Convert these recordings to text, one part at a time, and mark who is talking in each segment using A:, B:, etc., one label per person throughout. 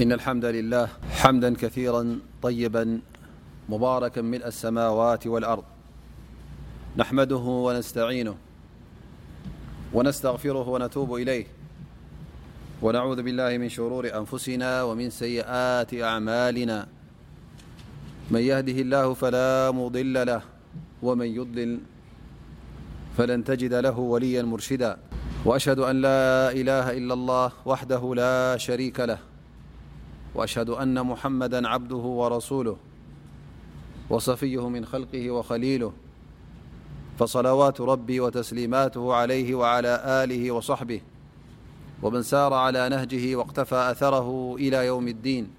A: إن الحمد لله حمدا كثيرا طيبا مباركا ملء السماوات والأرض نحمده ونستعينه ونستغفره ونتوب إليه ونعوذ بالله من شرور أنفسنا ومن سيئات أعمالنا من يهده الله فلا مضل له ومن يضلل فلن تجد له وليا مرشدا وأشهد أن لا إله إلا الله وحده لا شريك له وأشهد أن محمدا عبده ورسوله وصفيه من خلقه وخليله فصلوات ربي وتسليماته عليه وعلى آله وصحبه ومن سار على نهجه واقتفى أثره إلى يوم الدين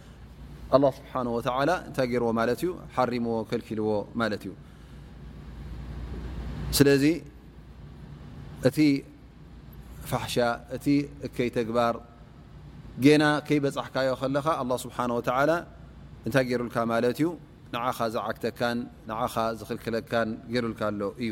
A: ኣላህ ስብሓን ወተዓላ እንታይ ገይርዎ ማለት እዩ ሓሪምዎ ከልኪልዎ ማለት እዩ ስለዚ እቲ ፋሕሻ እቲ እከይ ተግባር ጌና ከይበፃሕካዮ ከለኻ ኣላ ስብሓን ወተዓላ እንታይ ገይሩልካ ማለት እዩ ንዓኻ ዝዓግተካን ንዓኻ ዝኽልክለካን ገይሩልካ ኣሎ እዩ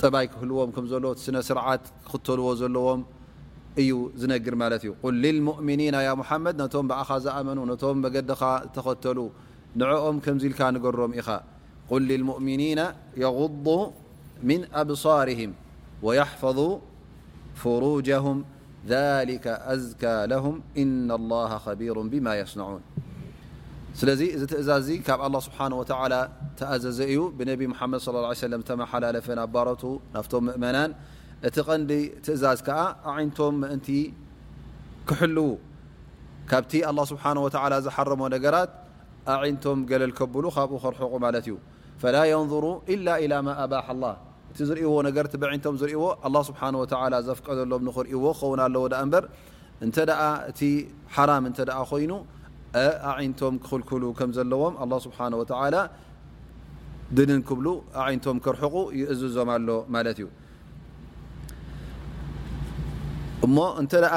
A: ጠባይ ክህልዎም ከም ዘሎ እቲ ስነ ስርዓት ክኽተልዎ ዘለዎም እዩ ዝነግር ማለት እዩ ቁል ልልሙእሚኒና ያ ሙሓመድ ነቶም ብኣኻ ዝኣመኑ ነቶም መገድኻ ዝተኸተሉ ንዕኦም ከምዚ ኢልካ ንገሮም ኢኻ ቁል ልልሙእሚኒና የغض ምን ኣብሳርህም ወየሕፈظ ፍሩጀሁም ذሊከ ኣዝካ ለሁም ኢነ ላሃ ከቢሩ ብማ የስነዑን ስለዚ እዚ ትእዛዝ እዚ ካብ ኣላ ስብሓን ወተዓላ ተኣዘዘ እዩ ብነቢ ሙሓመድ ስ ላ ሰለም ተመሓላለፈ ናብ ባሮቱ ናብቶም ምእመናን እቲ ቐንዲ ትእዛዝ ከዓ ኣዒንቶም ምእንቲ ክሕልዉ ካብቲ ኣላ ስብሓን ወተዓላ ዝሓረሞ ነገራት ኣዒንቶም ገለል ከብሉ ካብኡ ከርሕቑ ማለት እዩ ፈላ የንዙሩ ኢላ ኢላ ማ ኣባሓ ኣላህ እቲ ዝርእይዎ ነገር እቲ በዒንቶም ዝርእይዎ ኣላህ ስብሓን ወተዓላ ዘፍቀደሎም ንኽርእይዎ ክኸውን ኣለዎ ደኣ እምበር እንተ ደኣ እቲ ሓራም እንተ ደኣ ኮይኑ ኣዒንቶም ክኽልክሉ ከም ዘለዎም ኣላህ ስብሓን ወተዓላ ድንን ክብሉ ኣዒንቶም ከርሕቑ ይእዝዞም ኣሎ ማለት እዩ እሞ እንተ ደኣ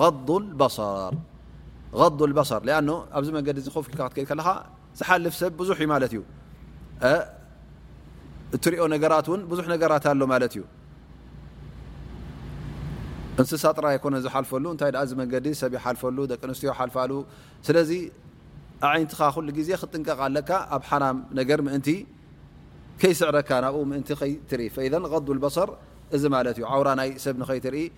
A: غضልበصር ኣ ኣብዚ መንገዲ ፍ ክትከ ከለካ ዝሓልፍ ሰብ ብዙሕ ዩ ማለት እዩ እትሪኦ ነገራት ን ብዙሕ ነገራት ኣሎ ማለት እዩ እንስሳ ጥራ ኣይኮነ ዝሓልፈሉ እታይ ዚ መንገዲ ሰብ ይሓልፈሉ ደቂ ኣንስትዮ ሓልፋሉ ስለዚ ዓይነትኻ ኩሉ ግዜ ክጥንቀቕ ኣለካ ኣብ ሓራም ነገር ምእንቲ ከይስዕረካ ናብኡ ምእንቲ ከይትርኢ ض ልበصር እዚ ማለት እዩ ዓውራ ናይ ሰብ ንኸይትርኢ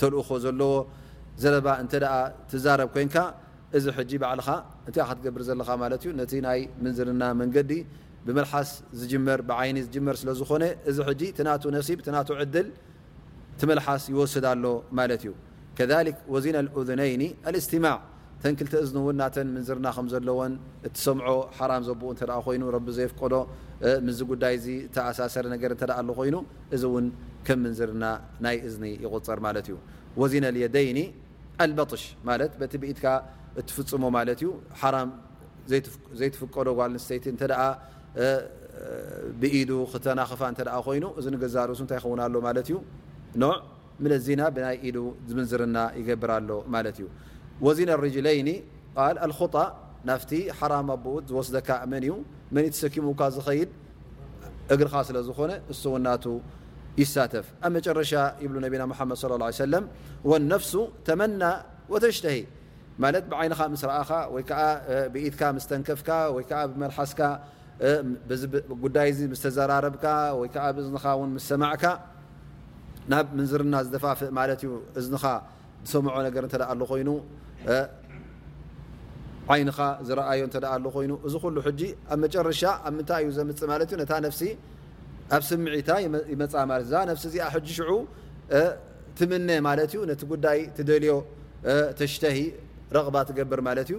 A: ተልእኾ ዘለዎ ዘረባ እንተ ትዛረብ ኮንካ እዚ ሕጂ ባዕልኻ እንታይ ኢኻ ክትገብር ዘለኻ ማለት እዩ ነቲ ናይ ምንዝርና መንገዲ ብመልሓስ ዝጅመር ብዓይኒ ዝጅመር ስለ ዝኾነ እዚ ሕጂ እቲ ናቱ ነሲብ እቲ ናቱ ዕድል እቲ መልሓስ ይወስድ ኣሎ ማለት እዩ ከሊክ ወዚና ኡዝነይኒ ኣልእስትማዕ እተን ክልተ እዝኒ እውን ናተን ምንዝርና ከም ዘለወን እትሰምዖ ሓራም ዘቦኡ እንተ ኮይኑ ረቢ ዘየፍቀዶ ምስዚ ጉዳይ እዚ እተኣሳሰረ ነገር እንተ ኣሎ ኮይኑ እዚ እውን ከም ምንዝርና ናይ እዝኒ ይቁፀር ማለት እዩ ወዚነ ልየደይኒ ኣልበጥሽ ማለት በቲ ብኢድካ እትፍፅሞ ማለት እዩ ሓራም ዘይትፍቀዶ ጓል ንስተይቲ እንተ ብኢዱ ክተናኽፋ እንተ ኮይኑ እዚ ንገዛርእሱ እንታይ ይኸውን ኣሎ ማለት እዩ ኖዕ መለስ ዜና ብናይ ኢዱ ዝምንዝርና ይገብር ኣሎ ማለት እዩ። ወዚን ኣልሪጅለይኒ ቃል ኣልኹጣ ናብቲ ሓራም ኣቡኡት ዝወስደካ መን እዩ መን እዩ ተሰኪሙካ ዝኸይድ እግርኻ ስለ ዝኾነ እሱ ውን ናቱ ይሳተፍ ኣብ መጨረሻ ይብሉ ነቢና ሙሓመድ صለ ላه ሰለም ወነፍሱ ተመና ወተሽተሂ ማለት ብዓይንኻ ምስ ረኣኻ ወይ ከዓ ብኢድካ ምስ ተንከፍካ ወይ ከዓ ብመልሓስካ በዚ ጉዳይ እዚ ምስ ተዘራረብካ ወይ ከዓ ብ እዝንኻ እውን ምስ ሰማዕካ ናብ ምንዝርና ዝደፋፍእ ማለት እዩ እዝንኻ ዝሰምዖ ነገር እንተ ኣሎ ኮይኑ ዓይንኻ ዝረኣዮ እንተ ኣሎ ኮይኑ እዚ ኩሉ ሕጂ ኣብ መጨረሻ ኣብ ምንታይ እዩ ዘምፅ ማለት እዩ ነታ ነፍሲ ኣብ ስምዒታ ይመፃ ማለት እዛ ነፍሲ እዚኣ ሕጂ ሽዑ ትምነ ማለት እዩ ነቲ ጉዳይ ትደልዮ ተሽተሂ ረቕባ ትገብር ማለት እዩ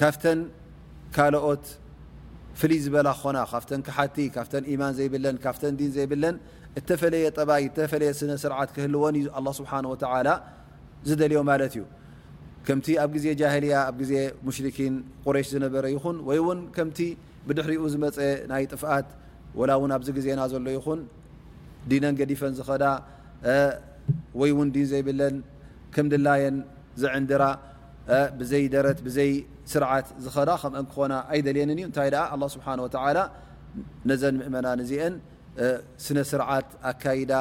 A: ካብተን ካልኦት ፍልይ ዝበላ ክኾና ካብተን ክሓቲ ካብተን ኢማን ዘይብለን ካብተን ዲን ዘይብለን እተፈለየ ጠባይ እተፈለየ ስነ ስርዓት ክህልወን እዩ ኣላ ስብሓን ወተዓላ ዝደልዮ ማለት እዩ ከምቲ ኣብ ግዜ ጃህልያ ኣብ ግዜ ሙሽርኪን ቁሬሽ ዝነበረ ይኹን ወይ እውን ከምቲ ብድሕሪኡ ዝመፀ ናይ ጥፍኣት ወላ እውን ኣብዚ ግዜና ዘሎ ይኹን ዲነን ገዲፈን ዝኸዳ ወይ እውን ዲን ዘይብለን ከም ድላየን ዝዕንድራ ብዘይ ደረት ብዘይ ስርዓት ዝኸዳ ከምአን ክኾና ኣይደልየንን እዩ እንታይ ደኣ ኣላህ ስብሓን ወተዓላ ነዘን ምእመናን እዚአን ስነ ስርዓት ኣካይዳ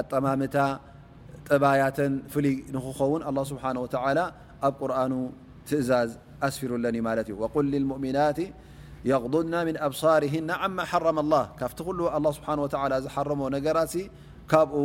A: ኣጠማምታ ጠባያተን ፍልይ ንክኸውን ኣላህ ስብሓን ወተዓላ ኣብ ቁርኣኑ ትእዛዝ ኣስፊሩለን እዩ ማለት እዩ ወቁል ልልሙእሚናት የቕዱድና ምን ኣብሳርህና ዓማ ሓረመ ኣላህ ካብቲ ኩሉ ኣላህ ስብሓን ወተዓላ ዝሓረሞ ነገራት ካብኡ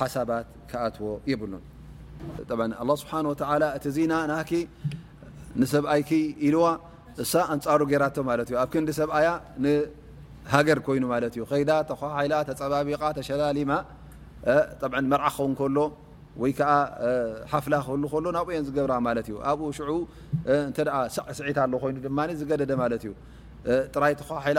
A: ሓሳባት ክኣትዎ የብሉን። ጠብዓን ኣላህ ስብሓነሁ ወተዓላ እቲ ዚና ናህኪ ንሰብኣይኪ ኢልዋ እሳ ኣንጻሩ ጌራቶ ማለት እዩ። ኣብ ክንዲ ሰብኣያ ንሃገር ኮይኑ ማለት እዩ። ከይዳ ተዃሓሒላ ተጸባቢቓ ተሸላሊማ ጠብዓን መርዓ ክኸውን ከሎ ወይ ከኣ ሓፍላ ክህሉ ከሎ ናብኡ እየን ዝገብራ ማለት እዩ። ኣብኡ ሽዑ እንተ ስዕስዒት ኣሎ ኮይኑ ድማ ዝገደደ ማለት እዩ። ጥራይ ተዃሓሒላ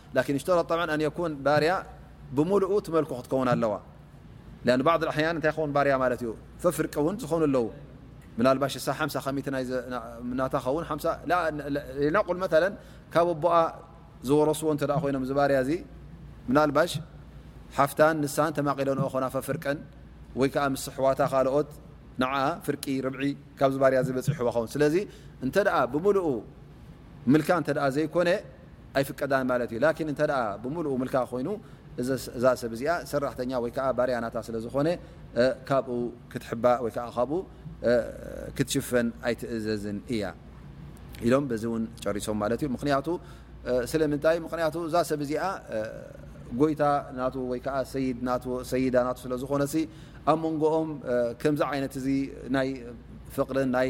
A: ላኪን ይሽተረጥ ጠብዓ ኣን የኩን ባርያ ብምሉኡ ትመልኩ ክትከውን ኣለዋ ን ባዕድ ኣሕያን እንታይ ክኸውን ባርያ ማለት እዩ ፈፍርቂ እውን ዝኾኑ ኣለዉ ምናልባሽ እሳ ሓምሳ ከሚቲ ናታ ኸውን ናቁል መታለ ካብ ኣቦኣ ዝወረስዎ እተ ኮይኖም ዝባርያ እዚ ምናልባሽ ሓፍታን ንሳን ተማቒለንኦ ኮና ፈፍርቀን ወይ ከዓ ምስ ኣሕዋታ ካልኦት ንዓ ፍርቂ ርብዒ ካብ ዝባርያ ዝበፂሑዋ ኸውን ስለዚ እንተ ብሙሉኡ ምልካ እንተ ዘይኮነ ኣይፍቀዳን ማለት እዩ ላኪን እንተ ብምሉኡ ምልካ ኮይኑ እዛ ሰብ እዚኣ ሰራሕተኛ ወይ ከዓ ባርያ ናታ ስለ ዝኾነ ካብኡ ክትሕባ ወይ ከዓ ካብኡ ክትሽፈን ኣይትእዘዝን እያ ኢሎም በዚ እውን ጨሪሶም ማለት እዩ ምክንያቱ ስለምንታይ ምክንያቱ እዛ ሰብ እዚኣ ጎይታ ና ወይ ከዓ ሰይድ ና ሰይዳ ናቱ ስለ ዝኾነ ኣብ መንጎኦም ከምዚ ዓይነት እዚ ናይ ፍቅርን ናይ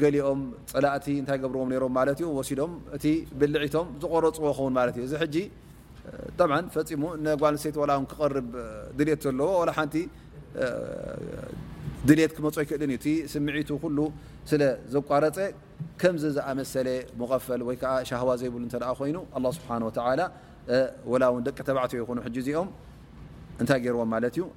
A: ገሊኦም ፀላእቲ እንታይ ገብርዎም ነይሮም ማለት እዩ ወሲዶም እቲ ብልዒቶም ዝቆረፅዎ ኸውን ማለት እዩ እዚ ሕጂ ጠብዓ ፈፂሙ ነጓል ኣንስተይቲ ዋላ እውን ክቐርብ ድልት ዘለዎ ዋላ ሓንቲ ድልት ክመፁ ኣይክእልን እዩ እቲ ስምዒቱ ኩሉ ስለ ዘቋረፀ ከምዚ ዝኣመሰለ ሙቐፈል ወይ ከዓ ሻህዋ ዘይብሉ እንተ ኮይኑ ኣላ ስብሓን ወተላ ወላ እውን ደቂ ተባዕትዮ ይኹኑ ሕጂ እዚኦም እንታይ ገይርዎም ማለት እዩ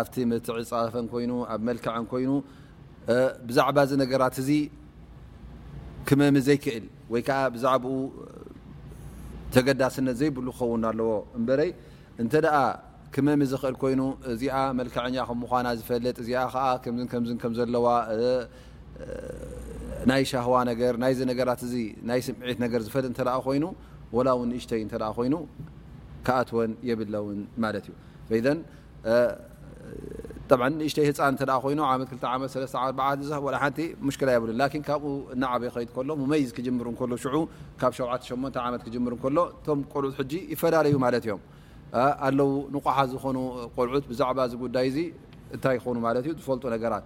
A: ኣብቲ ምትዕጽጻፈን ኮይኑ ኣብ መልክዐን ኮይኑ ብዛዕባ እዚ ነገራት እዚ ክመሚ ዘይክእል ወይ ከዓ ብዛዕባኡ ተገዳስነት ዘይብሉ ክኸውን ኣለዎ እምበረይ እንተ ክመሚ ዝኽእል ኮይኑ እዚኣ መልክዐኛ ከም ምኳና ዝፈልጥ እዚኣ ከዓ ከምዝን ከምዝን ከም ዘለዋ ናይ ሻህዋ ነገር ናይዚ ነገራት እዚ ናይ ስምዒት ነገር ዝፈልጥ እንተ ኮይኑ ወላ ውን ንእሽተይ እንተ ኮይኑ ክኣትወን የብለውን ማለት እዩ ንእሽተይ ህፃ ይኑ ካብኡ እናዓበይ ኸ ከሎ መይ ክምር ሎ ካብ ሸ ዓት ክምር ሎ እቶም ቆልዑ ይፈላለዩ ማለ እዮም ኣለው ንቑሓ ዝኾኑ ቆልዑት ብዛዕባ ጉዳይ ታይ ይኑ ዝፈልጡ ነገራት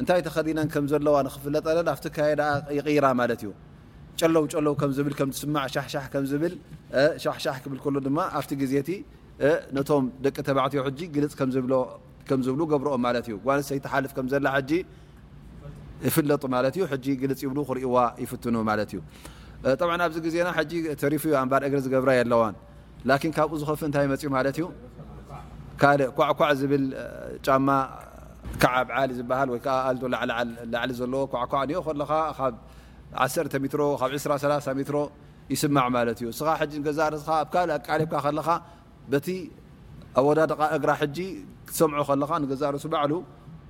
A: እንታይ ተኸዲነን ከም ዘለዋ ንክፍለጠለን ኣብቲ ካየ ደኣ ይቕይራ ማለት እዩ ጨለው ጨለው ከም ዝብል ከም ትስማዕ ሻሕሻሕ ከም ዝብል ሻሕሻሕ ክብል ከሎ ድማ ኣብቲ ግዜ እቲ ነቶም ደቂ ተባዕትዮ ሕጂ ግልፅ ከምዝብሎ ከም ዝብሉ ገብርኦም ማለት እዩ ጓል ሰይቲ ሓልፍ ከም ዘላ ሕጂ ይፍለጡ ማለት እዩ ሕጂ ግልፅ ይብሉ ክርእዋ ይፍትኑ ማለት እዩ ጠብዓ ኣብዚ ግዜና ሕጂ ተሪፉ እዩ ኣንባር እግሪ ዝገብራ የለዋን ላኪን ካብኡ ዝኸፍእ እንታይ መፅኡ ማለት እዩ ካልእ ኳዕኳዕ ዝብል ጫማ ከዓብ ዓሊ ዝበሃል ወይ ከዓ ኣልዶ ላዕሊ ዘለዎ ኳዕኳዕ ኒኦ ከለኻ ካብ ዓሰርተ ሜትሮ ካብ ዕስራ ሰላሳ ሜትሮ ይስማዕ ማለት እዩ እስኻ ሕጂ ገዛ ርስኻ ኣብ ካልእ ኣቃሪብካ ከለኻ በቲ ኣወዳድቃ እግራ ሕጂ ክትሰምዖ ከለኻ ንገዛ ርእሱ ባዕሉ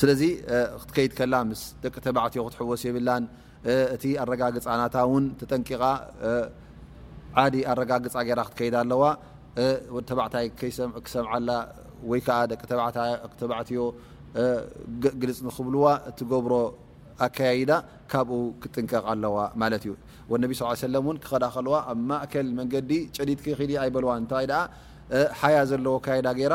A: ስለዚ ክትከይድ ከላ ምስ ደቂ ተባዕትዮ ክትሕወስ የብላን እቲ ኣረጋግፃ ናታ ውን ተጠንቂቓ ዓዲ ኣረጋግፃ ገራ ክትከይድ ኣለዋ ወዲ ተባዕታይ ክሰምዓላ ወይ ከዓ ደቂ ተባዕትዮ ግልፅ ንክብልዋ እትገብሮ ኣከያይዳ ካብኡ ክጥንቀቕ ኣለዋ ማለት እዩ ወነቢ ስ ሰለ ን ክኸዳ ከለዋ ኣብ ማእከል መንገዲ ጨዲትኪ ክዲ ኣይበልዋ እንታይ ሓያ ዘለዎ ኣከያይዳ ገይራ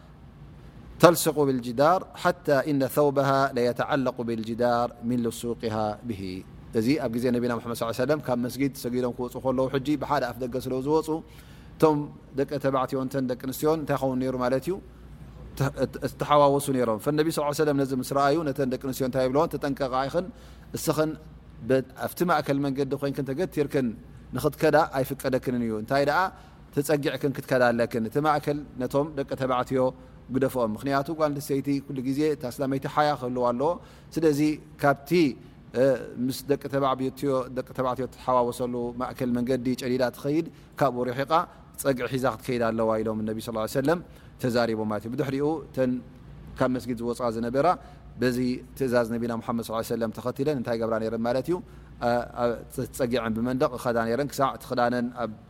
A: ተልስق ብልጅዳር ሓታ እነ ተውበሃ ለየተዓለቁ ብልጅዳር ምን ልሱቅሃ ብሂ እዚ ኣብ ግዜ ነቢና መድ ስ ሰለም ካብ መስጊድ ሰጊዶም ክወፁ ከለዉ ሕጂ ብሓደ ኣፍ ደገ ስለ ዝወፁ እቶም ደቂ ተባዕትዮ ንተን ደቂ ኣንስትዮ እንታይ ኸውን ነይሩ ማለት እዩ ተሓዋወሱ ነይሮም ፈነቢ ስ ሰለም ነዚ ምስ ረኣዩ ነተን ደቂ ኣንስትዮ እንታይ ይብለዎን ተጠንቀቃ ይኽን እስኽን ኣብቲ ማእከል መንገዲ ኮይንክን ተገቲርክን ንኽትከዳ ኣይፍቀደክንን እዩ እንታይ ደኣ ተጸጊዕክን ክትከዳ ኣለክን እቲ ማእከል ነቶም ደቂ ተባዕትዮ ግደፍኦም ምክንያቱ ጓል ንሰይቲ ኩሉ ግዜ እታ ኣስላመይቲ ሓያ ክህልዋ ኣለዎ ስለዚ ካብቲ ምስ ደቂ ተባዕትዮ ደቂ ተባዕትዮ ትሓዋወሰሉ ማእከል መንገዲ ጨዲዳ ትኸይድ ካብኡ ርሒቃ ጸግዒ ሒዛ ክትከይድ ኣለዋ ኢሎም ነቢ ስ ሰለም ተዛሪቦም ማለት እዩ ብድሕሪኡ ተን ካብ መስጊድ ዝወፅኣ ዝነበራ በዚ ትእዛዝ ነቢና ሙሓመድ ስ ሰለም ተኸቲለን እንታይ ገብራ ነይረን ማለት እዩ ጸጊዐን ብመንደቕ ኸዳ ነይረን ክሳዕ እቲ ክዳነን ኣብ